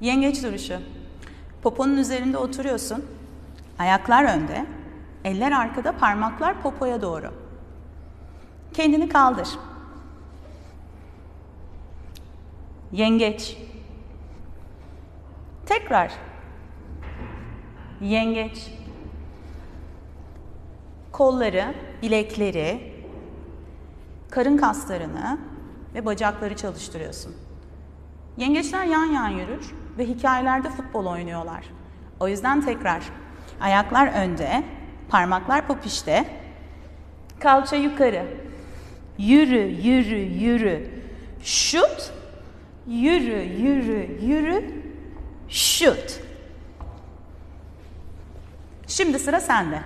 Yengeç duruşu. Poponun üzerinde oturuyorsun. Ayaklar önde. Eller arkada, parmaklar popoya doğru. Kendini kaldır. Yengeç. Tekrar. Yengeç. Kolları, bilekleri, karın kaslarını ve bacakları çalıştırıyorsun. Yengeçler yan yan yürür ve hikayelerde futbol oynuyorlar. O yüzden tekrar ayaklar önde, parmaklar popişte, kalça yukarı. Yürü, yürü, yürü. Şut. Yürü, yürü, yürü. Şut. Şimdi sıra sende.